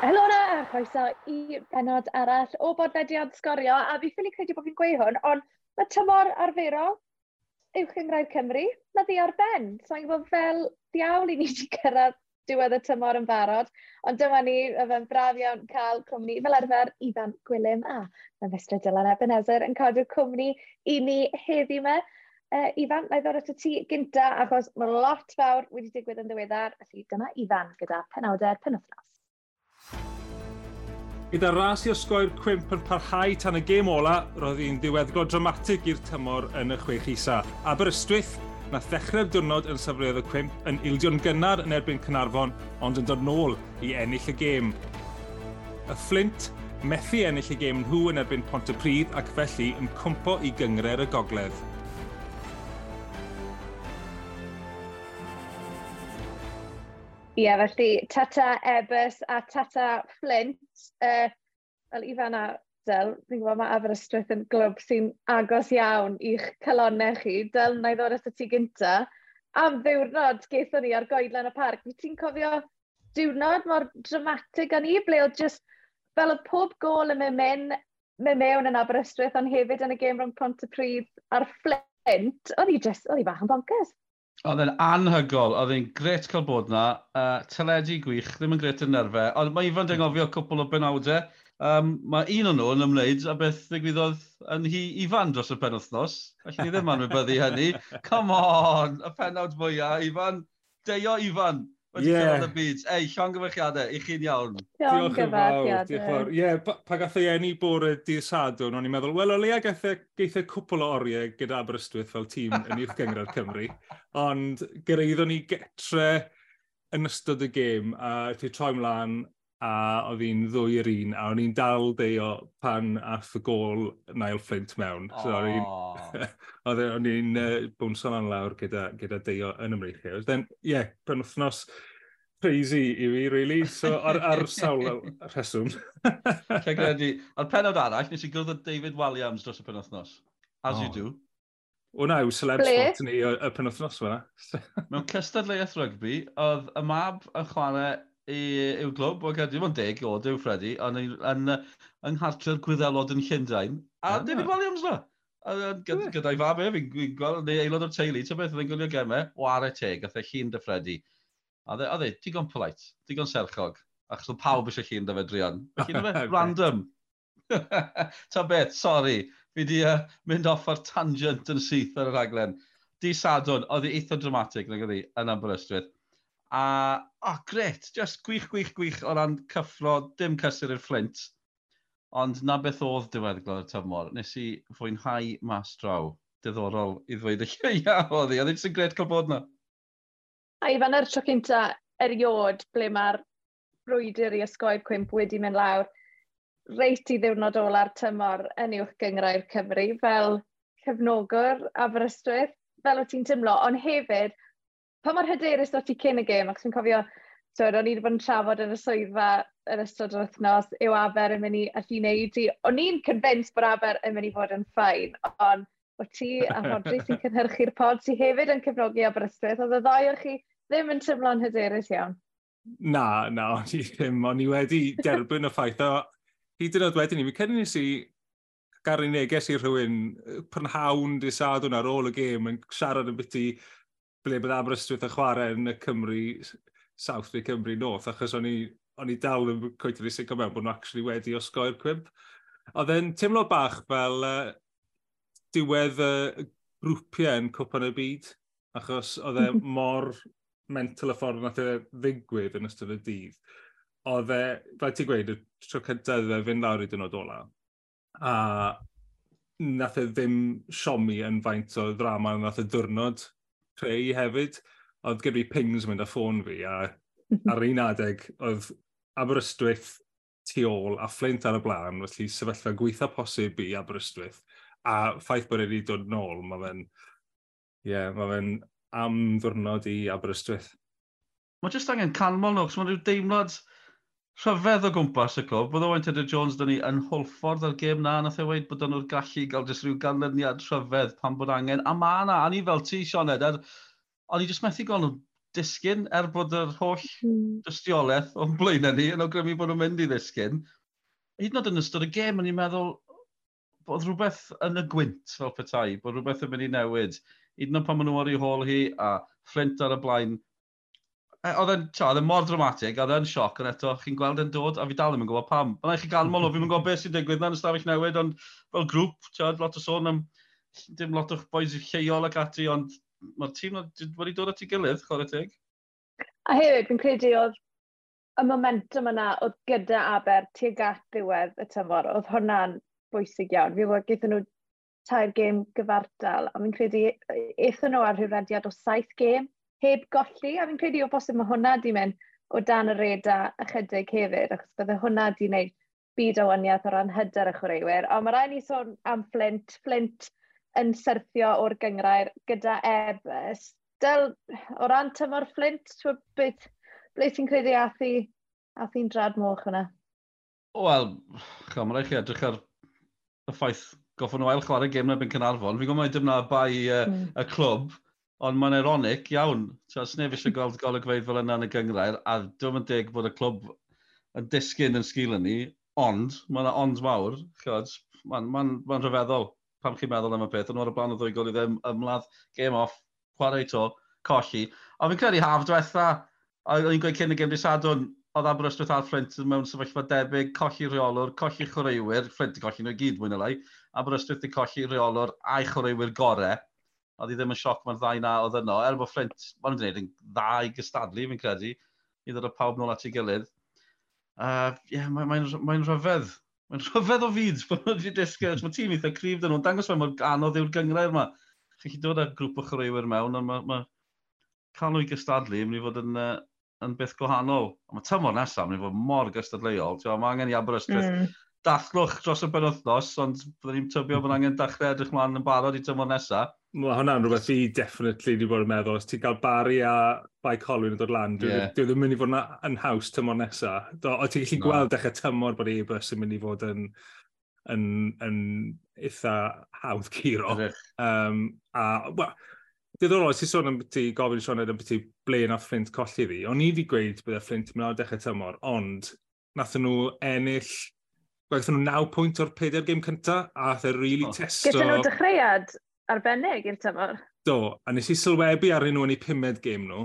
Helo na, a chroeso i benod arall o bodlediad sgorio, a fi ffili credu bod fi'n gweud hwn, ond mae tymor arferol uwch yng Nghaer Cymru, na ddi ar ben. So i'n gwybod fel diawl i ni wedi cyrraedd diwedd y tymor yn barod, ond dyma ni, y fe'n braf iawn cael cwmni fel arfer Ifan Gwilym a mae Mestr Dylan Ebenezer yn cadw cwmni i ni heddi yma. Uh, Ifan, na i ddod at y ti gynta, achos mae lot fawr wedi digwydd yn ddiweddar, felly dyma Ifan gyda penawdau'r penwthnos. Gyda ras i osgoi'r cwimp yn parhau tan y gêm ola, roedd hi'n ddiweddglo dramatig i'r tymor yn y chwech isa. Aberystwyth na ddechrau'r diwrnod yn safleoedd y cwimp yn ildio'n gynnar yn erbyn Cynarfon, ond yn dod nôl i ennill y gêm. Y Flint methu ennill y gêm nhw yn erbyn Pont y Pryd ac felly yn cwmpo i gyngre'r y gogledd. Ie, yeah, felly tata Ebus a tata Flint. Uh, fel Ifan a Del, fi'n gwybod mae Aberystwyth yn glwb sy'n agos iawn i'ch calonau chi. Del, na i ddod at y tu gynta. Am ddiwrnod geithon ni ar goedlan y parc. Fi ti'n cofio diwrnod mor dramatig o'n i, ble oedd just fel y pob gol yn mynd mewn, mewn yn Aberystwyth, ond hefyd yn y gêm rhwng Pontypridd a'r Flint, oedd i, just, oedd i bach yn bonkers. Oedd e'n anhygol, oedd e'n gret cael bod na, uh, teledu gwych, ddim yn gret yn nerfau, ond mae Ifan dengofio cwpl o benawdau, um, mae un o'n nhw'n ymwneud a beth ddigwyddodd yn hi Ifan dros y penwthnos. Felly ni ddim yn anwybyddu hynny. Come on, y penawd mwyaf, Ifan, deio Ifan wedi yeah. cael y byd. Ei, llon gyfechiadau, i chi'n iawn. Diolch Llon gyfechiadau. Ie, yeah, pa, pa gath ei enni bore dydd sadwn, o'n i'n meddwl, wel, o leia geithio e, e cwpl o oriau gyda Aberystwyth fel tîm yn uwch gyngor Cymru, ond gyreiddo ni getre yn ystod y gêm, a ti troi mlaen, a oedd hi'n ddwy yr un, a o'n i'n dal deio pan ath y gol Niall Flint mewn. So, o'n i'n uh, e, bwnsol lan lawr gyda, gyda deio yn ymreithio. Then, ie, yeah, pen wythnos, crazy i fi, really. So, ar, ar sawl rheswm. Cegredu. A'r penod arall, nes i gwrdd David Williams dros y penwthnos. As oh. you do. O na, yw celeb sport ni y penwthnos fyna. Mewn cystadleuaeth rygbi, oedd y mab yn chwarae i'w glwb, o gadw, dim ond deg o dew Freddy, ond yn, yn, yng Nghartre'r Gwyddelod yn Llundain, a yeah. David Williams na. Gyda'i fab e, fi'n gweld neu aelod o'r teulu, ti'n beth, oedd gwylio gemau, o ar y teg, a e llun dy Freddy. A dde, a dde, digon polite, digon serchog. Achos oedd pawb eisiau llun da fe drion. Felly fe, random. Ta beth, sori. Fi di uh, mynd off ar tangent yn syth ar y raglen. Di sadwn, oedd hi eitha dramatig, nag oedd hi, yn Aberystwyth. A, oh, gret, just gwych, gwych, gwych o ran cyffro, dim cysur i'r Flint. Ond na beth oedd diweddglo'r tymor. Nes i fwynhau mas draw. Diddorol i ddweud y lleia oedd hi. Oedd hi'n gret cael bod na. A i fan yr tro cynta eriod ble mae'r brwydr i ysgoed cwmp wedi mynd lawr, reit i ddiwrnod ola'r tymor yn uwch gyngrau'r Cymru fel cefnogwr Aberystwyth, fel o ti'n tymlo, ond hefyd, pa mor hyderus o ti cyn y gêm, ac sy'n cofio, twyd, o'n i wedi bod yn trafod yn y swyddfa yn ystod yr wythnos, yw Aber yn mynd i allu wneud i. O'n i'n convinced bod Aber yn mynd i fod yn ffain, ond o ti a Rodri sy'n cynhyrchu'r pod, ti hefyd yn cefnogi Aberystwyth, oedd y ddau o'ch chi ddim yn tymlo'n hyderus iawn. Na, na, o'n i ddim. O'n i wedi derbyn y ffaith. O, hyd yn oed wedyn ni, mi cynnes i garu neges i rhywun prynhawn disadwn ar ôl y gêm yn siarad yn byty ble bydd Aberystwyth yn chwarae yn y Cymru, South neu Cymru North, achos o'n i, o'n i dal yn coetio'n i sicr mewn bod nhw actually wedi osgoi'r cwib. Oedd e'n teimlo bach fel uh, diwedd y uh, grwpiau yn cwpan y byd, achos oedd e mor mental y ffordd nath e ddigwydd yn ystod y dydd, oedd e, fel ti'n gweud, y tro cyntaf oedd e fynd lawr i dynod ola. A nath e ddim siomi yn faint o ddrama nath e diwrnod creu hefyd. Oedd gyda fi pings mynd â ffôn fi a mhm. ar un adeg oedd Aberystwyth tu ôl a fflint ar y blaen, felly sefyllfa gweitha posib i Aberystwyth. A ffaith bod wedi dod nôl, mae fe'n... Ie, yeah, mae fe'n am ddwrnod i Aberystwyth? Mae jyst angen canmol nhw, mae rhyw deimlad rhyfedd o gwmpas y clwb. Bydd Owen Tedder Jones dyn ni yn hwlffordd ar gêm na, nath e weid bod nhw'n gallu gael jyst rhyw ganlyniad rhyfedd pan bod angen. A mae yna, a ni fel ti, Sioned, er, o'n i jyst methu gael nhw disgyn er bod yr holl hmm. dystiolaeth o'n blaenau ni yn awgrymu bod nhw'n mynd i ddisgyn. Hyd yn oed yn ystod y gêm, o'n i'n meddwl, bod rhywbeth yn y gwynt fel petai, bod rhywbeth yn mynd i newid hyd yn oed pan maen nhw ar ei hôl hi, a flint ar y blaen. E, oedd e'n mor dramatig, oedd e'n sioc, ond eto, chi'n gweld e'n dod, a fi dal ddim yn gwybod pam. Mae'n eich gael mol o, fi'n gwybod beth sy'n digwydd na'n ystafell newid, ond fel grŵp, tiod, lot o sôn am dim lot o'ch boes lleol ac ati, ond mae'r tîm wedi dod at ei gilydd, chwer teg. A hefyd, fi'n credu oedd y momentum yna oedd gyda Aber tuag at ddiwedd y tymor, oedd hwnna'n bwysig iawn. Fi'n gwybod, gaethon nhw tair gêm gyfartal, a fi'n credu eithon nhw ar rhywrediad o saith gêm heb golli, a fi'n credu o bosib mae hwnna di mynd o dan y reda ychydig hefyd, achos bydde hwnna di wneud byd o waniaeth o ran hyder y chwaraewyr. Ond mae rhaid ni sôn am Flint, Flint yn syrthio o'r gyngrair gyda Ebers. Dyl, o ran tymor Flint, beth, ble ti'n credu ath i, ath i'n drad moch yna? Wel, chymryd chi edrych ar y ffaith goffon nhw ail chwarae gêm na byn Cynarfon. Fi'n gwybod mae dim bai uh, mm. y clwb, ond mae'n ironic iawn. So, sneb eisiau gweld golygfeidd fel yna yn y gyngrair, a dwi'n yn deg bod y clwb yn disgyn yn sgil ni, ond, mae'n ond mawr, chod, mae'n ma, n, ma n rhyfeddol pam chi'n meddwl am y peth, ond o'r blaen o ddwy gol i ddim ymladd, game off, chwarae to, colli. Ond fi'n credu haf diwetha, o'n i'n gweud cyn y gym disadwn, oedd Aberystwyth a'r Fflint mewn sefyllfa debyg, colli reolwr, colli chwaraewyr, Fflint i colli nhw i gyd mwy na lai, Aberystwyth i colli reolwr a'i chwaraewyr gorau, oedd hi ddim yn sioc mae'r ddau na oedd yno, er bod Fflint, maen nhw'n gwneud yn dda i gystadlu fi'n credu, i ddod y pawb nôl at ei gilydd. Uh, yeah, mae'n mae, mae, mae rhyfedd, mae'n rhyfedd o fyd, bod nhw wedi disgyn, mae tîm eitha cryf dyn nhw'n dangos fe mor anodd yw'r gyngrair yma. Chi'n dod â grŵp o chwaraewyr mewn, ond mae mae cael nhw i gystadlu, mae'n mynd i fod yn uh, yn beth gwahanol. Mae tymor nesaf yn mynd i fod mor gystadleuol. Mae angen i Aberystwyth mm. dachlwch dros y benwthnos, ond byddwn ni'n tybio bod angen dechrau edrych mlaen yn barod i tymor nesaf. Mae hwnna'n rhywbeth i definitely wedi bod yn meddwl. Os ti'n cael Barry a Bai Colwyn yn dod lan, dwi, yeah. dwi ddim yn mynd i fod yn haws tymor nesaf. O ti'n gallu no. gweld dechrau tymor bod e-bus yn mynd i fod yn, yn, yn, yn eitha hawdd curo. Um, a, well, Diddorol, ti'n sôn am ambiti, gofyn Sioned ambiti ble na Flint colli fi. O'n i wedi gweud bydd y Flint yn mynd ar dechrau tymor, ond nathon nhw ennill, Gwaethon nhw 9 pwynt o'r 4 game cynta, a athau e really oh. testo... Gyda nhw dechreuad arbennig i'r tymor. Do, a nes i sylwebu arnyn nhw yn eu pumed game nhw,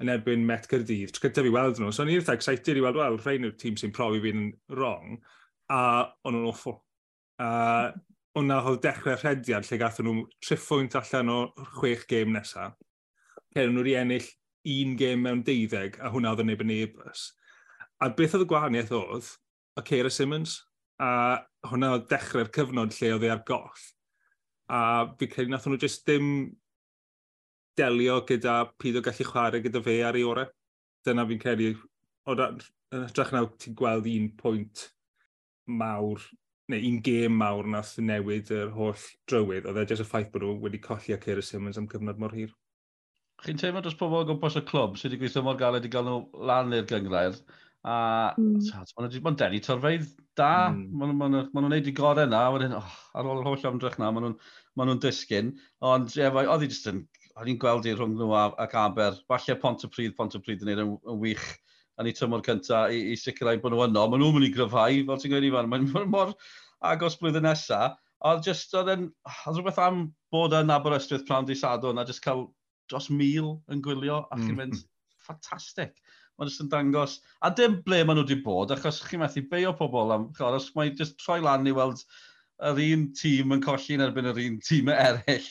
yn erbyn Met Gyrdydd, trwy gyda fi weld nhw. So o'n i'n eitha excited i weld, wel, rhain yw'r tîm sy'n profi fi'n wrong, a o'n nhw'n awful. Uh, hwnna oedd dechrau rhediad lle gathen nhw triffwynt allan o chwech gêm nesaf. Ceren nhw wedi ennill un gêm mewn deuddeg, a hwnna oedd yn neb yn ebus. A beth oedd y gwahaniaeth oedd, o Keira Simmons, a hwnna oedd dechrau'r cyfnod lle oedd e ar goll. A fi credu nath nhw jyst dim delio gyda pyd o gallu chwarae gyda fe ar ei ore. Dyna fi'n credu, o, yn ytrach nawr ti'n gweld un pwynt mawr neu un gêm mawr nath newid yr holl drywydd, oedd e jyst y ffaith bod nhw wedi colli a Cera Simmons am cyfnod mor hir. Chi'n teimlo dros pobl o gwmpas y clwb sydd wedi gweithio mor galed i gael nhw lan i'r gyngrair, a mm. mae'n denu torfeidd da, mm. maen nhw'n ma gwneud i gorau na, wedyn, oh, ar ôl yr holl amdrech na, maen nhw'n ma nhw disgyn, ond ie, yeah, oedd i jyst yn, o'n i'n gweld i rhwng nhw ac Aber, falle Pont y Pryd, Pont y Pryd yn gwneud yn wych, yn eu tymor cyntaf i, i sicrhau bod nhw yno. Maen nhw'n mynd i gryfhau, fel ti'n gweud i fan, mae'n mor agos blwyddyn nesaf. Oedd jyst, oedd yn, oedd rhywbeth am bod yn Aberystwyth pram di sadwn a jyst cael dros mil yn gwylio a chi'n mynd, mm-hmm. ffantastig. Mae'n jyst yn dangos, a dim ble maen nhw wedi bod, achos chi'n methu beio pobl am, os mae'n jyst troi lan i weld yr un tîm yn colli yn erbyn yr un tîm eraill.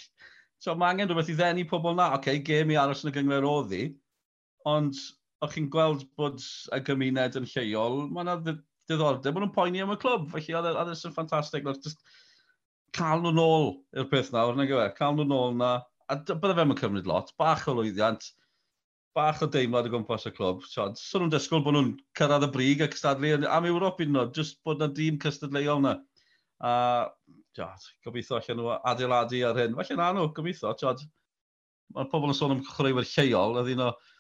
So mae angen rhywbeth i ddenu pobl na, oce, okay, gêm i aros yn y gyngor oedd i, ond o'ch chi'n gweld bod y gymuned yn lleol, mae yna diddordeb, maen nhw'n poeni am y clwb, felly oedd e'n e ffantastig. Just cael nhw nôl i'r peth nawr, na gyfer, cael nhw nôl na. A bydde fe'n cymryd lot, bach o lwyddiant, bach o deimlad o gwmpas y clwb. So nhw'n disgwyl bod nhw'n cyrraedd y brig ac ystadlu am Ewrop un nhw, just bod na dîm cystadleuol na. A tiod, gobeithio allan nhw adeiladu ar hyn. Felly na nhw, gobeithio, tiod, mae pobl yn sôn am chreuwyr lleol, ydy nhw, no,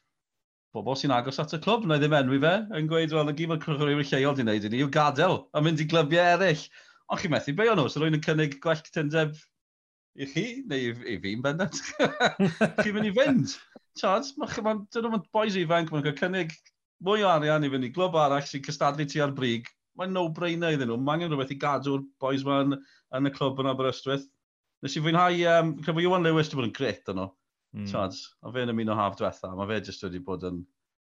bobl sy'n agos at y clwb, na ddim enwi fe, yn gweud, wel, y gym o'r crychwyr lleol di wneud i ni, yw gadael a mynd i glybiau eraill. Ond chi'n methu, be o'n nhw? So rwy'n yn cynnig gwell cytundeb i chi, neu i, i fi'n bendant. chi'n mynd i fynd. Tad, mae'n ma, dyn nhw'n boes ifanc, mae'n cael cynnig mwy o arian i fynd i glwb arall sy'n cystadlu tu ar brig. Mae'n no-brainer iddyn nhw. Mae angen rhywbeth i gadw'r boes ma'n yn y clwb yn Aberystwyth. Nes i fwynhau, um, cyfo Iwan Lewis wedi bod yn gret yno. Mm. Tiod, o fe'n ymuno haf diwetha, mae fe jyst wedi bod yn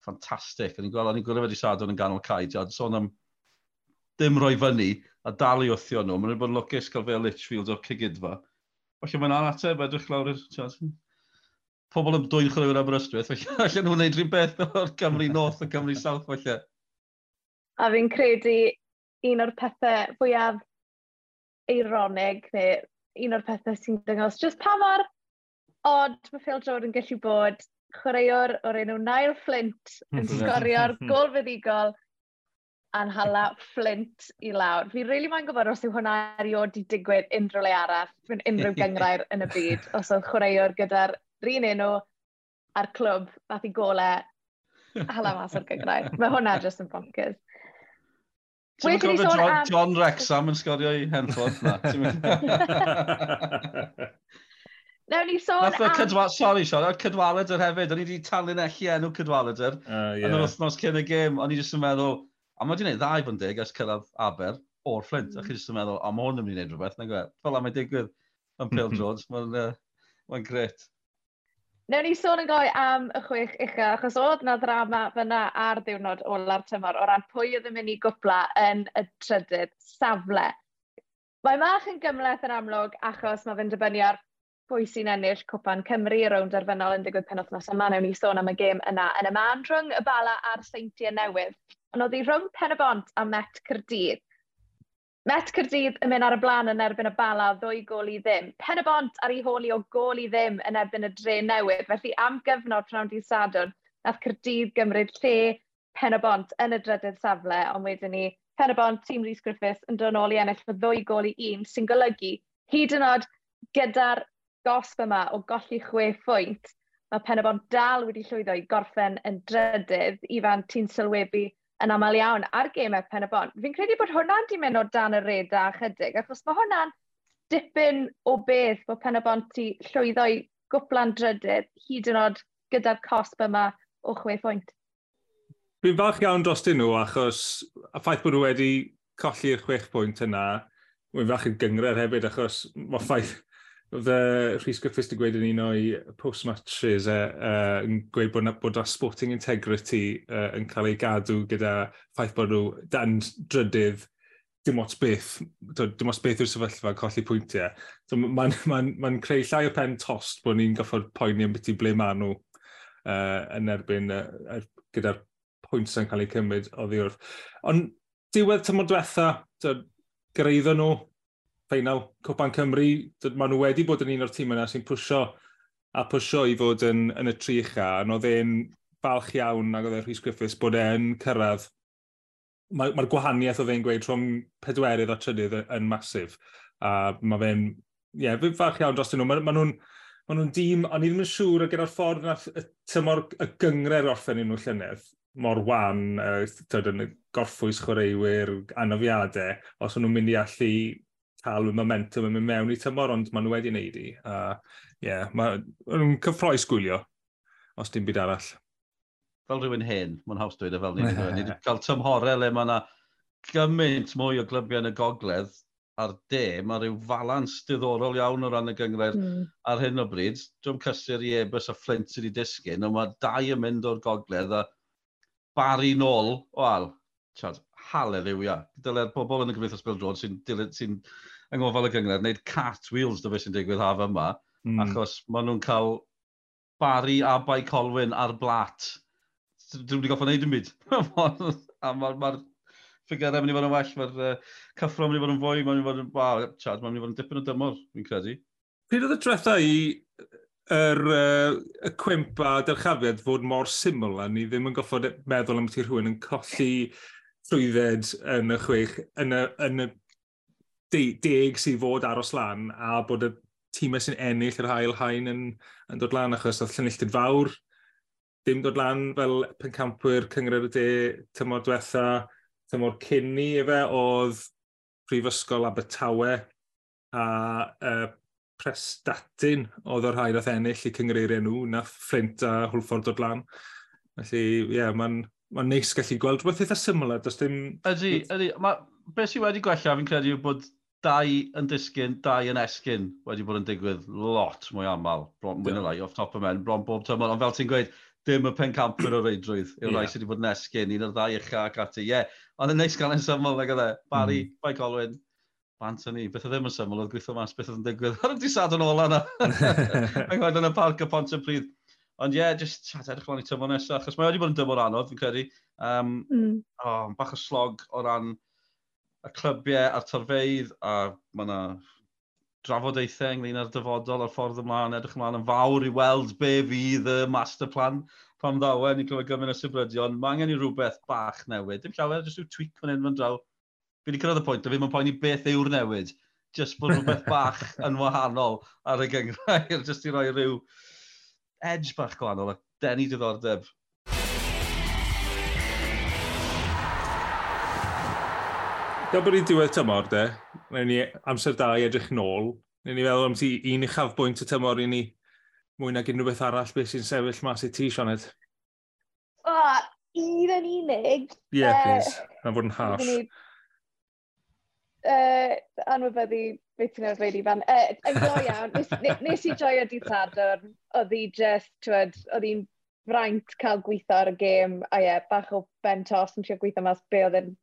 ffantastig. O'n i'n gweld, o'n i'n gweld wedi sadwn yn ganol cae, tiod, sôn am dim roi fyny a dal i wthio nhw. Mae'n bod yn lwcus cael fe o Litchfield o'r cygydfa. Felly mae'n anateb edrych lawr i'r... Pobl yn dwy'n chwaraewyr am yr ystwyth, felly allan nhw'n gwneud rhywun beth o'r Cymru North a Cymru South, felly. A fi'n credu un o'r pethau fwyaf eironig, neu un o'r pethau sy'n dyngos, jyst pa mor odd mae Phil Jordan gallu bod chwaraewr o'r enw Niall Flint yn hmm. sgorio'r hmm. gol fyddigol a'n hala Flint i lawr. Fi'n really mae'n gwybod os yw hwnna erioed i digwydd unrhyw le arall, mewn unrhyw gyngrair yn y byd, os oedd chwaraewr gyda'r rin enw a'r clwb fath i golau hala mas o'r gyngrair. Mae hwnna jyst yn bonkers. Ti'n gofio John, am... John Rexham yn sgorio i Henford na? Nawr ni sôn Nath o cydwa... Sorry, Sean, oedd cydwaladr hefyd. O'n i wedi talu'n elli enw cydwaladr. Uh, yeah. Yn yr wythnos cyn y gêm, o'n i jyst yn meddwl, a mae wedi gwneud ddau fod yn dig ers cyrraedd Aber o'r Flint. Mm. A chi jyst yn meddwl, a mae hwn yn mynd i wneud rhywbeth. Na gwe, fel am ei digwydd yn Pil hmm. Jones, mae'n uh, ma gret. Nawr ni sôn yn goi am y chwech ucha, achos oedd na ddrama fyna ar ddiwrnod ola'r tymor o ran pwy oedd yn mynd i gwpla yn y trydydd safle. Mae mach yn gymleth yn amlwg achos mae fe'n dibynnu ar pwy sy'n ennill Cwpan Cymru y rownd arfennol yn digwydd penwthnos yma. Newn ni sôn am y gêm yna yn y man rhwng y bala a'r seintiau newydd. Ond oedd hi rhwng Pen y Bont a Met Cyrdydd. Met Cyrdydd yn mynd ar y blaen yn erbyn y bala ddwy gol i ddim. Pen y bont ar ei holi o gol i ddim yn erbyn y dre newydd. Felly am gyfnod pnawn di sadwrn, nath Cyrdydd gymryd lle pen y bont yn y drydydd safle, ond wedyn ni pen y bont tîm Rhys Griffiths yn dod nôl i ennill fy ddwy gol i un, sy'n golygu hyd yn oed gyda'r gosb yma o golli chwe phwynt, mae Penabon dal wedi llwyddo i gorffen yn drydydd. Ifan, ti'n sylwebu yn aml iawn ar gemau Penabon. Fi'n credu bod hwnna'n di mynd o dan y reda chydig, achos mae hwnna'n dipyn o beth bod Penabon ti llwyddo i gwplan drydydd, hyd yn oed gyda'r cosb yma o chwe phwynt. Fi'n falch iawn dros dyn nhw achos y ffaith bod nhw wedi colli'r chwech pwynt yna, mae'n falch yn gyngred hefyd achos mae ffaith Fy Rhys Griffiths wedi gweud yn un o'i post-matches uh, uh, yn gweud bod, bod sporting integrity uh, yn cael ei gadw gyda ffaith bod nhw dan drydydd dim ots beth, dim ots beth yw'r sefyllfa colli pwyntiau. So, Mae'n ma ma, ma creu llai o pen tost bod ni'n goffod poeni am beth i ble maen nhw uh, yn erbyn uh, er, gyda'r pwynt sy'n cael ei cymryd o ddiwrth. Ond diwedd tymor diwetha, greiddo nhw ffeinal Cwpan Cymru, maen nhw wedi bod yn un o'r tîm yna sy'n pwysio a pwysio i fod yn, yn y tri ucha, ond oedd e'n falch iawn ac oedd e Rhys Griffiths bod e'n cyrraedd. Mae'r ma, gwahaniaeth oedd e'n gweud rhwng pedwerydd a trydydd yn masif. A mae fe'n, ie, yeah, fe'n falch iawn dros nhw. Mae ma nhw'n ma nhw dîm, ond i ddim yn siŵr y gyda'r ffordd na y tymor y gyngre'r orffen nhw llynedd, mor wan, uh, tyd, yn y gorffwys chwaraewyr, anafiadau, os o'n nhw'n mynd i allu talw momentum yn mynd mewn i tymor, ond maen nhw wedi wneud i. A ie, yeah, maen nhw'n cyffroes gwylio, os dim byd arall. Fel rhywun hen, mae'n haws dweud e fel ni. Ni wedi cael tymhorau le mae yna gymaint mwy o glybiau yn y gogledd a'r de, mae rhyw falans diddorol iawn o ran y gyngred mm. ar hyn o bryd. Dwi'n cysur i ebys a Flint sydd wedi disgyn, ond mae dau yn mynd o'r gogledd a bari nôl, wel, Chad, haleluia. Dyle'r pobl yn y Gymdeithas Bill Bildrod sy'n sy, yng ngofal y gyngred, wneud cartwheels dy fe sy'n digwydd haf yma, mm. achos maen nhw'n cael bari a Bai Colwyn ar blat. Dwi'n wedi goffa wneud yn byd. a mae'r ma ffigurau mynd i fod yn well, mae'r uh, cyffro mynd i fod yn fwy, mae'n mynd i fod yn, wow, Chad, mae'n mynd i fod yn dipyn o dymor, fi'n credu. Pryd oedd y drefta i yr uh, y cwimp a dyrchafiad fod mor syml a ni ddim yn goffod meddwl am ti rhywun yn colli llwydded yn y chwech, yn y, yn y deg sydd fod aros lan a bod y tîmau sy'n ennill yr hael hain yn, yn dod lan achos oedd llynilltid fawr dim dod lan fel pencampwyr cyngred y de tymor diwetha, tymor cynni efe, oedd Prifysgol Abertawe a uh, Prestatyn oedd o'r rhai ddath ennill i cyngreirio nhw, na Ffrint a Hwlffordd dod lan. Felly, ie, yeah, mae'n ma neis gallu gweld rhywbeth eitha syml, does dim... Ydy, ydy. Ma, beth sydd wedi gwella, fi'n credu, yw bod dau yn disgyn, dau yn esgyn wedi bod yn digwydd lot mwy aml, mwy na lai, off top of men, bron bob tymor, ond fel ti'n gweud, dim y pen pencamper o reidrwydd yw'r yeah. rai sydd wedi bod yn esgyn, un o'r ddau ucha ac ati. Ie, yeah. ond yn neis gael yn syml, nag oedd e. Barry, mm-hmm. mm. Mike Olwyn, ni, beth oedd ddim yn syml, oedd gweithio mas beth oedd yn digwydd. Ar y disad yn ôl yna. Mae'n gwaed yn y parc y pont y pryd. Ond ie, yeah, just chat edrych lan i tymor nesaf, achos mae wedi bod yn dymor anodd, fi'n credu. Um, mm. oh, bach o slog o ran y clybiau a'r torfeidd a mae yna drafodaethau ynglyn â'r dyfodol a'r ffordd ymlaen, edrych ymlaen yn fawr i weld be fydd y master plan pam ddawen i clywed gymaint o sybrydion, mae angen i rhywbeth bach newid. Dim llawer, jyst yw tweak fan hyn fan draw. Fi wedi cyrraedd y pwynt, a fi mae'n poeni beth yw'r newid. Jyst bod rhywbeth bach yn wahanol ar y gyngrair, jyst i roi rhyw edge bach gwahanol a denu diddordeb Da bod i diwedd tymor de, Rhaid ni amser da i edrych nôl. Rhaid ni feddwl am ti un uchaf bwynt y tymor i ni mwy nag unrhyw beth arall beth sy'n sefyll mas i ti, Sioned. O, oh, un yn unig. Ie, yeah, please. Na fod yn harsh. Uh, anwybyddu beth ti'n arfer i fan. Uh, yn go iawn, nes, nes i joio di Sadwrn, oedd hi just, twyd, oedd hi'n fraint cael gweithio ar y gêm, a ie, yeah, bach o ben tos yn siarad gweithio mas be oedd yn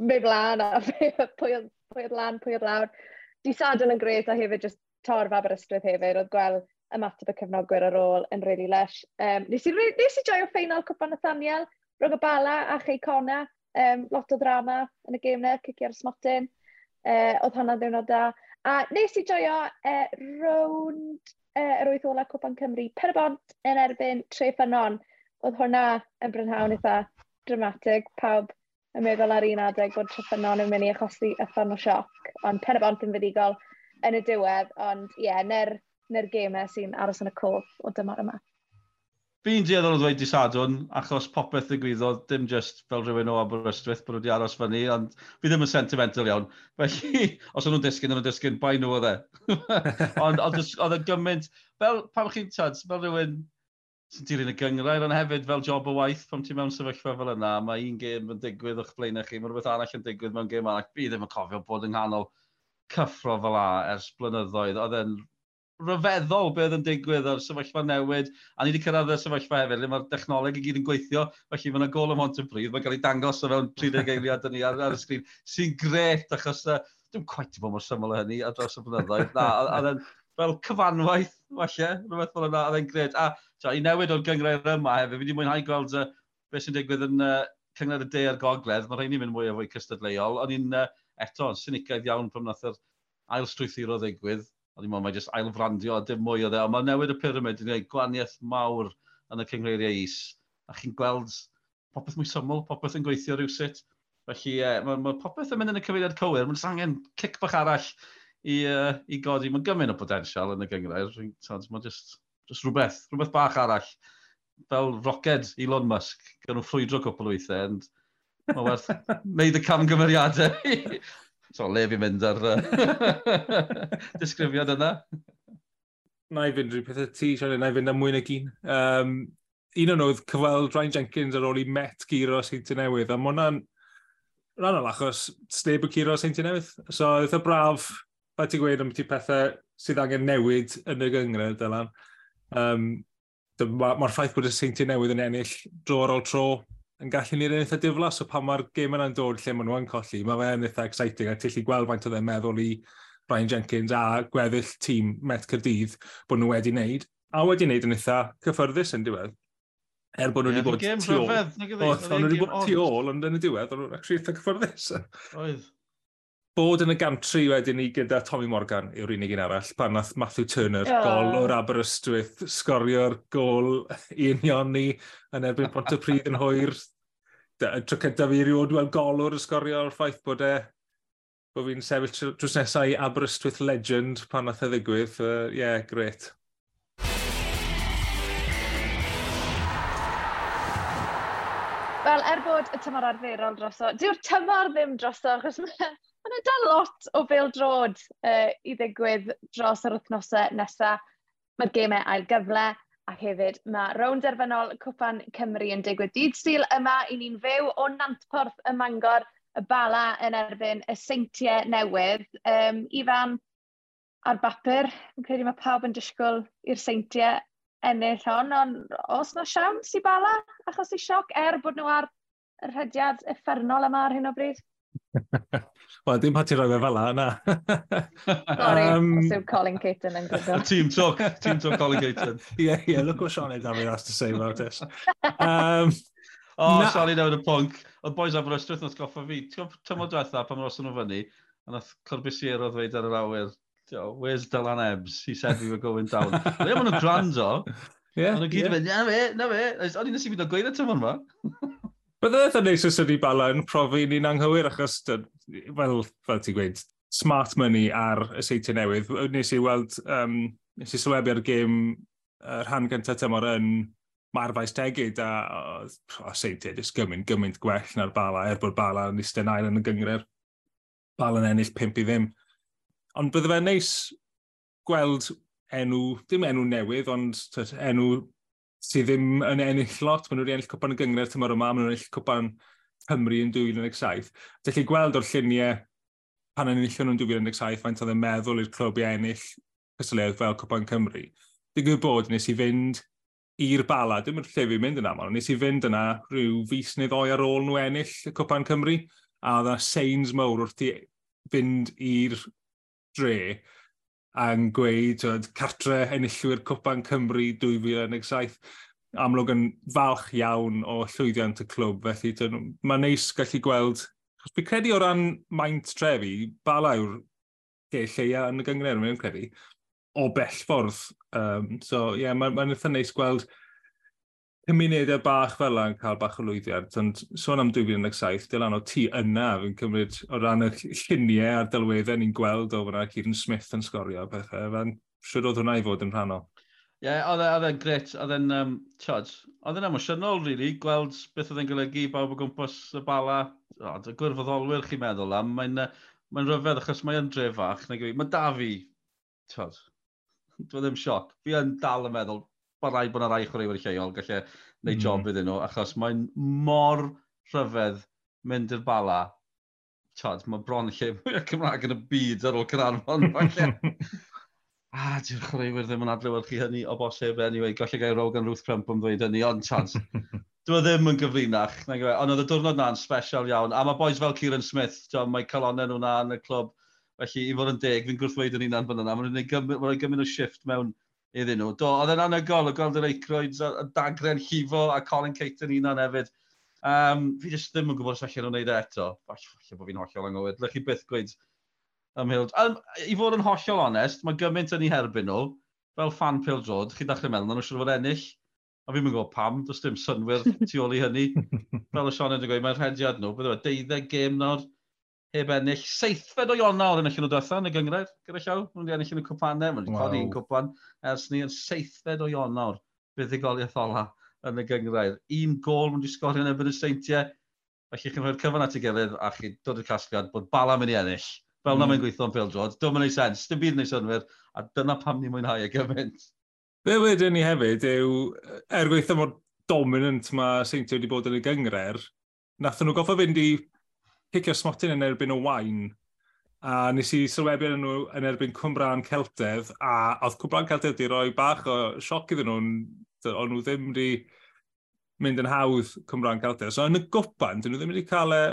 mynd blaen a pwy oedd lan, pwy oedd lawr. Di sadwn yn gret a hefyd just torf Aberystwyth hefyd, oedd gweld ymateb y cefnogwyr ar ôl yn really lush. Um, nes, i, nes i joio ffeinal Cwpa Nathaniel, rhwng y Bala a Chei Cona, um, lot o drama yn y gêm na, cici ar smotyn uh, oedd hwnna ddiwrnod da. A nes i joio uh, rownd uh, yr wyth ola Cwpan Cymru, Perbont yn erbyn Tre Ffynon, oedd hwnna yn brynhawn eitha dramatig, pawb yn meddwl ar un adeg bod tryffynon yn mynd i achosi y yffan o sioc, ond pen y bont yn fuddigol yn y diwedd, ond ie, yeah, ner, ner gemau sy'n aros yn y cof o dymor yma. Fi'n dieddol o ddweud di sadwn, achos popeth ddigwyddodd, dim just fel rhywun o Aberystwyth bod nhw wedi aros fyny, ond fi ddim yn sentimental iawn. Felly, os o'n nhw'n disgyn, o'n nhw'n disgyn, bai nhw o dde. ond oedd y gymaint, fel pam chi'n tyd, fel rhywun sy'n dilyn y gyngrair ond hefyd fel job o waith pam ti mewn sefyllfa fel yna, mae un gêm yn digwydd o'ch blaen chi, mae rhywbeth arall yn digwydd mewn gêm arall. Fi ddim yn cofio bod yng nghanol cyffro fel a ers blynyddoedd. Oedd e'n rhyfeddol beth yn digwydd o'r sefyllfa newid, a ni wedi cyrraedd y sefyllfa hefyd, le mae'r dechnoleg i gyd yn gweithio, felly mae'n gol o bryd, mae'n cael ei dangos o fewn 30 eiliad yn ni ar, ar y sgrin, sy'n gret achos uh, dwi'n cwaith i fod mor syml o hynny ar dros y blynyddoedd. Na, a, a, fel cyfanwaith, falle, rhywbeth fel yna, a dde'n gred. A tra, i newid o'r gyngrair yma hefyd, fi wedi mwynhau gweld uh, beth sy'n digwydd yn uh, cyngred y de a'r gogledd, mae rhaid ni'n mynd mwy o fwy cystadleuol, ond i'n uh, eto, synicaidd iawn pan wnaeth yr ail strwythuro ddigwydd, ond i'n meddwl, mae jyst ail frandio a dim mwy o dde, ond mae newid y pyramid yn gwneud gwaniaeth mawr yn y cyngreiriau is, a chi'n gweld popeth mwy syml, popeth yn gweithio rhywsut, felly uh, mae, mae popeth yn mynd yn y cyfeiriad cywir, mae'n angen cic bach arall i, uh, i godi. Mae'n gymaint o potensial yn y gyngred. Mae'n just, just rhywbeth, rhywbeth bach arall. Fel roced Elon Musk, gan nhw ffrwydro cwpl o weithiau. And mae werth wneud y camgymeriadau. so, le fi mynd ar uh, disgrifiad yna. Na i fynd rhywbeth pethau ti, Sian, na i fynd am mwy na gyn. Um, un o'n oedd cyfweld Ryan Jenkins ar ôl i Met giro Seinti Newydd, a mae hwnna'n rhan o'n achos sneb yn curo Seinti Newydd. So, eitha braf rhaid ti gweud am ti pethau sydd angen newid yn y gyngred, Dylan. Um, Mae'r ma ffaith bod y seinti newydd yn ennill dro ar ôl tro yn gallu ni'n eitha diflas, so pan mae'r gêm yna'n dod lle maen nhw'n colli, mae fe'n eitha exciting a tillu gweld faint o dde'n meddwl i Brian Jenkins a gweddill tîm Met Cyrdydd bod nhw wedi wneud, a wedi wneud yn eitha cyffyrddus yn diwedd. Er bod nhw wedi bod tu ôl. Oedd, nhw wedi bod tu ôl, ond yn y diwedd, oedd nhw'n actually eitha cyffyrddus. Oedd bod yn y gantri wedyn ni gyda Tommy Morgan yw'r unig un arall, pan nath Matthew Turner oh. gol o'r Aberystwyth, sgorio'r gol i union ni yn erbyn Pont y Pryd yn hwyr. Y tro cyntaf fi erioed weld golwr sgorio'r ffaith bod e bod fi'n sefyll drws nesau i Aberystwyth Legend pan nath e ddigwydd. Ie, uh, yeah, gret. Wel, er bod y tymor arferol droso, diw'r tymor ddim droso, achos mae Mae'n dal lot o bêl-drod uh, i ddigwydd dros yr wythnosau nesaf. Mae'r gemau ail gyfle a hefyd mae rownd erfynol Cwpan Cymru yn digwydd dydd stil yma i ni'n fyw o Nantporth y Mangor y Bala yn erbyn y seintiau newydd. Um, Ifan, ar bapur, yn credu mae pawb yn disgwyl i'r seintiau ennill hon, ond os na siawns i Bala achos i sioc er bod nhw ar yr hydiad effernol yma ar hyn o bryd? Wel, dim pa ti roi fe fel la, na. Sorry, um, os yw Colin Caton yn gwybod. team talk, team talk Colin Caton. yeah, yeah, look what Sean had has to say about this. Um, oh, na. sorry, Edawid y pwnc. Oedd boys am roes drwyth goffa fi. Ti'n gwybod tymor diwetha pan roes nhw fyny, a nath Corbisiero ddweud ar yr awyr, where's Dylan Ebbs? He said we were going down. Ie, maen nhw'n grando. Yeah, Ond nhw gyd yn mynd, na fe, na fe. O'n i'n nes i fynd o gweud y tymor yma. Bydde eitha neis os ydy bala yn profi ni'n anghywir, achos, fel, fel ti'n gweud, smart money ar y seitiau newydd. Nes i weld, um, nes i sylwebu ar gêm yr rhan gyntaf tymor yn marfais tegyd a o, seitiau jyst gymaint, gymaint gwell na'r bala er bod bala yn eistedd ail yn y gyngred. Bala yn ennill pimp i ddim. Ond bydde fe neis gweld enw, dim enw newydd, ond enw sydd ddim yn ennill lot. Maen nhw wedi ennill cwpan y gyngred tymor yma, maen nhw'n ennill cwpan Cymru yn 2017. Dych chi gweld o'r lluniau pan enillon nhw'n 2017, faint oedd yn meddwl i'r clwb i ennill cysyledd fel Cwpan Cymru. Dwi'n gwybod bod nes i fynd i'r bala, dim yn lle fi'n mynd yn aml, nes i fynd yna rhyw fus neu ddoi ar ôl nhw ennill y Cwpan Cymru, a oedd yna seins mawr wrth i fynd i'r dre a'n gweud twyd, cartre enillwyr Cwpan Cymru 2017 amlwg yn falch iawn o llwyddiant y clwb, felly mae'n neis gallu gweld, chos fi credu o ran maint trefi, bala yw'r ge lleia yn y gyngred, mae'n credu, o bell ffordd. Um, so ie, yeah, mae'n ma, ma eitha neis gweld cymunedau bach fel yna yn cael bach o lwyddiant, ond sôn am 2017, dylan o tu yna fi'n cymryd o ran y lluniau a'r dylweddau ni'n gweld o fyna, Kieran Smith yn sgorio pethau, fe'n siwr oedd hwnna i fod yn rhannol. Ie, yeah, e, oedd e'n gret, oedd e'n, um, tiod, oedd e'n emosiynol, really, gweld beth oedd e'n golygu bawb o gwmpas y bala, o, dy gwirfoddolwyr chi'n meddwl am, mae'n mae rhyfedd achos mae'n drefach, nag mae da fi, tiod, dwi e ddim sioc, fi yn dal yn meddwl, bod rai bod yna rai chwaraewyr lleol gallu gwneud mm. job iddyn nhw, achos mae'n mor rhyfedd mynd i'r bala. Tad, mae bron lle mwy o Cymraeg yn y byd ar ôl Cynarfon. Hmm. a, di'r chwaraewyr ddim yn adlewyrchu hynny o bosib, anyway, gallu gael Rogan Ruth Crump yn ddweud hynny, ond tad, dwi e ddim yn gyfrinach. E. Ond oedd y diwrnod na'n special iawn, a mae boys fel Kieran Smith, John, mae calonau nhw'na yn y clwb, felly i fod yn deg, fi'n gwrthweud yn unan fan yna, mae'n gwneud gymryd o shift mewn iddyn nhw. Do, oedd e'n anygol o gweld yr eicroids, y dagren llifo a Colin Caton un hefyd. Um, fi jyst ddim yn gwybod os allan nhw'n neud e eto. Falle, bod fi'n hollol anghywir. Lech chi byth gweud ymhild. Um, I fod yn hollol onest, mae gymaint yn ei herbyn nhw, fel fan Pil Drod, chi ddechrau meddwl, nhw'n siŵr fod ennill. A fi'n mynd gwybod pam, does dim synwyr tu ôl i hynny. fel y Sean yn dweud, mae'r rhediad nhw, bydde fe, 12 gêm nawr heb ennill. Seithfed o Iona yn y llun o diwethaf yn y gyngred, gyda llaw. Nw'n di ennill yn y cwpanau, e, mae'n wow. codi un cwpan ers ni yn seithfed o Iona buddigoliaeth ola yn y gyngred. Un gol mae'n di sgorio yn ebyn y seintiau. Felly chi'n rhoi'r cyfan at ei gilydd a chi dod i'r casgliad bod bala mynd i ennill. Fel mm. na mae'n gweithio'n Phil George. Dwi'n mynd i sens, dim byd yn ei synwyr, a dyna pam ni'n mwynhau y gymaint. Be wedyn ni hefyd yw, er gweithio mor dominant mae Seintiau wedi bod yn y gyngred, nath nhw goffa fynd i cicio smotyn yn erbyn o wain, a nes i sylwebu yn nhw yn erbyn Cwmbran Celtedd, a oedd Cwmbran Celtedd wedi rhoi bach o sioc iddyn nhw, ond nhw ddim wedi mynd yn hawdd Cwmbran Celtedd. So yn y gwpan, dyn nhw ddim wedi cael y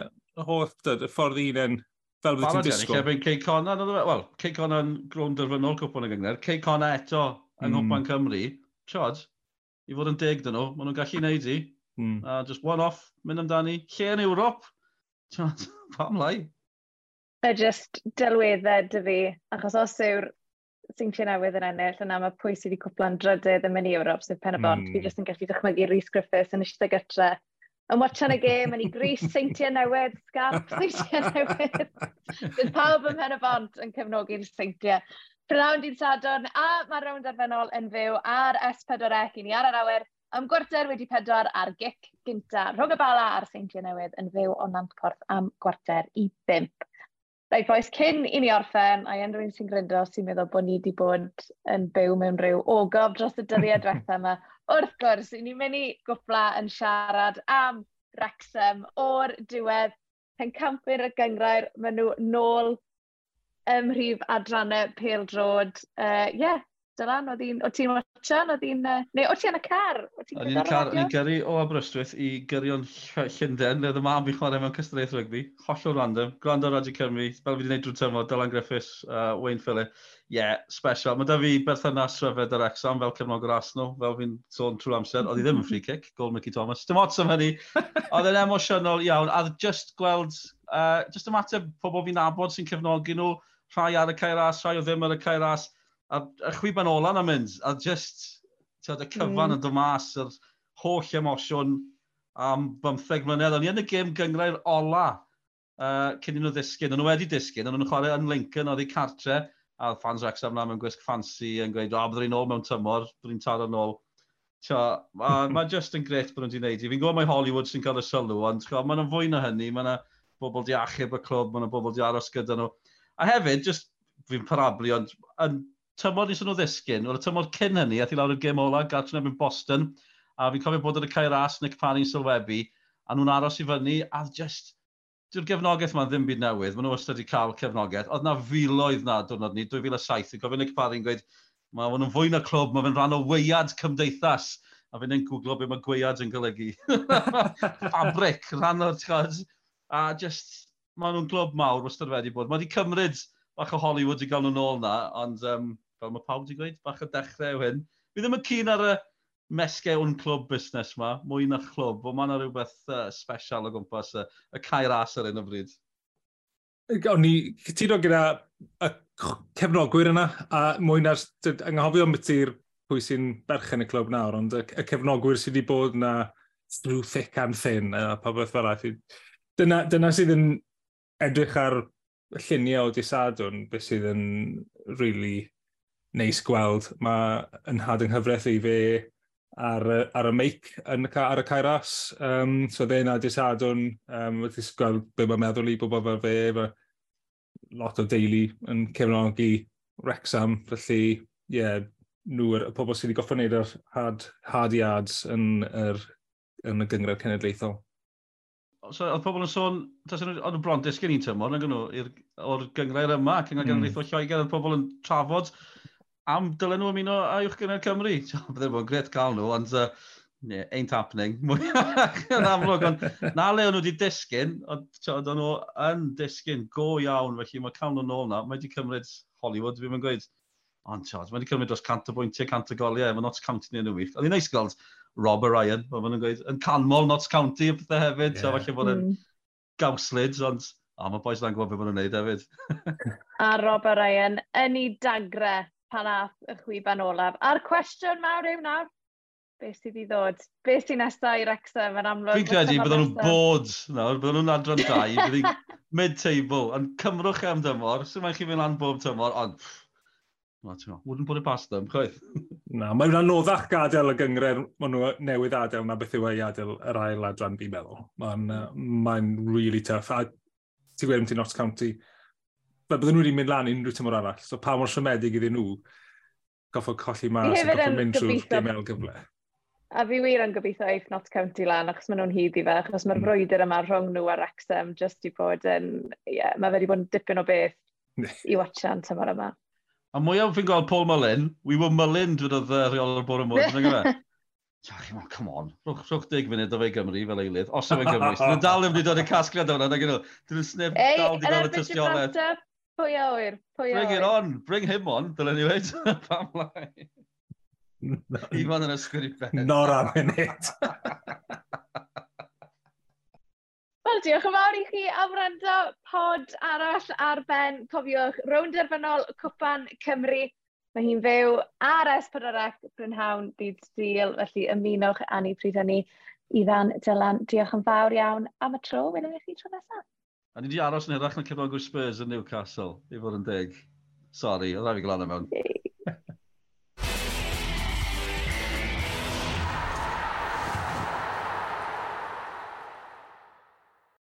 holl y ffordd un fel bydde ti'n disgwyl. Lle bydd Cey Conan, wel, Cey Conan grwn derfynol cwpwn y gyngor, Cei Conan eto yng Nghwpan mm. Cymru, Chod, i fod yn deg dyn nhw, maen nhw'n gallu neud i, mm. a just one off, mynd amdani, lle yn Ewrop, Tiwod, pam lai? E just delweddau dy fi, achos os yw'r seintiau newydd yn ennill, yna mae pwy sydd wedi cwpla'n drydydd yn mynd i Ewrop, sef pen y bont, mm. fi jyst yn gallu dychmygu Rhys Griffiths yn eisiau gytre. Yn watchan y gêm, yn ei gris seintiau newydd, sgarp seintiau newydd. Bydd pawb yn pen y bont yn cefnogi'r seintiau. Prynawn dydd Sadwrn, a mae'r rownd arfennol yn fyw ar S4C i ni ar yr awyr Ym gwarter wedi pedwar ar gic gynta rhwng y bala ar seintiau newydd yn fyw o Nantcorth am gwarter i bimp. Rhaid boes, cyn i ni orffen, a yn rhywun sy'n gryndo sy'n meddwl bod ni wedi bod yn byw mewn rhyw ogof dros y dyddiau diwethaf yma. Wrth gwrs, i ni mynd i gwpla yn siarad am Wrexham o'r diwedd pencampur y gyngrair, maen nhw nôl ym mhrif adrannau Pêl Drod. Ie, uh, yeah, Dylan, oedd hi'n... ti'n ti watchan? Oedd hi'n... Neu, oedd ti yn y car? O'n i'n car i gyrru o Aberystwyth i gyrru'n Llundain, lle oedd y mam fi chwarae mewn cystadaeth rygbi. Hollol random. Gwrando Radio Cymru, fel fi wedi gwneud drwy tymor, Dylan Griffiths, uh, Wayne Phillip. Yeah, special. Mae da fi berthynas rhyfedd ar Exam fel cefnogwr Arsenal, fel fi'n sôn trwy'r amser. Oedd hi ddim yn free kick, gol Mickey Thomas. Dim ots am hynny. Oedd yn emosiynol iawn. A just gweld, uh, just ymateb pobl fi'n abod sy'n cefnogi nhw, rhai ar y cairas, rhai o ddim ar y cairas a, a chwiban ola na mynd, a just, tyd, y cyfan mm. yn dymas, yr holl emosiwn am 15 mlynedd. O'n i yn y gêm gyngrau'r ola uh, cyn i nhw ddisgyn. O'n nhw wedi disgyn, o'n nhw'n chwarae yn Lincoln, oedd ei cartre, a fans Wrexham na mewn gwisg ffansi yn gweud, o, byddwn i'n ôl mewn tymor, byddwn i'n taro yn ôl. Mae ma just yn gret bod nhw'n di wneud i. Fi'n gwybod mae Hollywood sy'n cael y sylw, ond mae nhw'n fwy na hynny, mae yna bobl di achub y clwb, mae yna bobl di aros gyda nhw. A hefyd, just fi'n parablu, ond yn tymor nes nhw ddisgyn, oedd y tymor cyn hynny, ath i lawr i'r gêm ola, Gartneb yn Boston, a fi'n cofio bod yn y cair as Nick Parry sylwebu, a nhw'n aros i fyny, a just, dyw'r gefnogaeth yma ddim byd newydd, maen nhw wastad wedi cael cefnogaeth. Oedd na filoedd na diwrnod ni, 2007, fi'n cofio Nick Parry'n gweud, mae hwn yn fwy na clwb, mae fe'n rhan o weiad cymdeithas, a fi'n ein gwglo beth mae gweiad yn golygu. Fabric, rhan o'r tchod, a just, maen nhw'n glwb mawr wastad wedi bod. Mae wedi cymryd bach o Hollywood i gael nhw'n ôl na, ond um, fel mae pawb wedi gweud, bach o dechrau yw hyn. Fi ddim yn cyn ar y mesgau o'n clwb busnes yma, mwy na chlwb, ond mae yna rhywbeth uh, special o gwmpas uh, y cair as ar un o bryd. O'n ni cytuno gyda y cefnogwyr yna, a mwy na'r anghofio am ydy'r pwy sy'n berchen y clwb nawr, ond y, y cefnogwyr sydd wedi bod yna through thick and thin, a pa beth fel ati. Dyna, dyna sydd yn edrych ar lluniau o disadwn, beth sydd yn really neis gweld. Mae yn had yng nghyfraith i fe ar, ar y meic yn, ar y cairas. Um, so dde na disadwn, um, wedi gweld be mae'n meddwl i bobl fel fe, fe lot o deulu yn cefnogi Wrexham, felly ie, yeah, nhw, y pobl sydd wedi goffo wneud yr had, had yards yn, yr, yn y gyngred cenedlaethol. So, oedd pobl yn sôn, oedd y brontes gen i'n tymor, o'r gyngred yma, cyngor mm. genedlaethol Lloegr, oedd pobl yn trafod am dylen nhw ymuno a uwch gyda'r Cymru. Byddai'n bod yn gret cael nhw, ond uh, ne, ain't happening. yn amlwg, ond na le o'n nhw wedi disgyn, ond oedd nhw yn disgyn go iawn, felly mae cael nhw'n ôl na. Mae wedi cymryd Hollywood, fi'n gweud, ond tiod, mae wedi cymryd dros cant o bwyntiau, cant o goliau, mae Notts County yn nhw wyth. Oedd hi'n neis gweld Robert Ryan, mae nhw'n gweud, yn canmol Notts County y pethau hefyd, yeah. so falle bod yn mm. gawslid, ond... O, mae boys na'n gwybod beth maen nhw'n neud hefyd. a Robert Ryan, yn ei dagre pan ath y chwiban olaf. A'r cwestiwn mawr yw nawr, be sydd i ddod? Be sydd nesaf i'r Exem yn amlwg? Fi'n credu bydden nhw'n bod nawr, bydden nhw'n adran 2, bydden mid-table, yn cymrwch am dymor, sy'n mae'n chi fynd lan bob tymor, ond Na, ti'n wouldn't put it past them, chwaith. Na, mae'n anoddach gadael y gyngred maen nhw newydd adael na beth yw ei adael yr ail adran, fi'n meddwl. Mae'n uh, mae really tough. A ti'n gweld ti Notts County, bydden nhw wedi mynd lan unrhyw tymor arall, so pa mor siomedig iddyn nhw goffo colli mas a goffo mynd trwy gymel gyfle. A fi wir yn gobeithio eich Not County lan, achos maen nhw'n hyd i fe, achos mae'r mm. brwydr yma rhwng nhw a Wrexham just i bod yn... Yeah, mae fe wedi bod yn dipyn o beth i watchan tymor yma. A mwyaf fi'n gweld Paul Mullin, we were Mullin dwi'n oedd uh, rheolwr bore mwyn, dwi'n gwybod? Come on, come on. Rwch, rwch deg munud o fe Gymru fel eilydd, os o fe Gymru. Dwi'n dal yn mynd i dod i casgliad o'na, o'n hwnna, dwi'n snib dal di gael y tystiolau. Pwy a wyr? Pwy a Bring it on. Bring him on, dylen ni wedi. Pam lai. Ifan yn ysgwyr i ben. Nor am hynny'n. Wel, diolch yn fawr i chi am wrando pod arall ar ben. Cofiwch, rownd derfynol Cwpan Cymru. Mae hi'n fyw ar S4C Brynhawn Dydd Stil, felly ymunwch â ni pryd hynny. Ifan, Dylan, diolch yn fawr iawn am y tro. Welwn i chi tro nesaf. A ni wedi aros yn hirach na cefnogwr Spurs yn Newcastle, i fod yn deg. Sorry, oedd rhaid i fi glan mewn.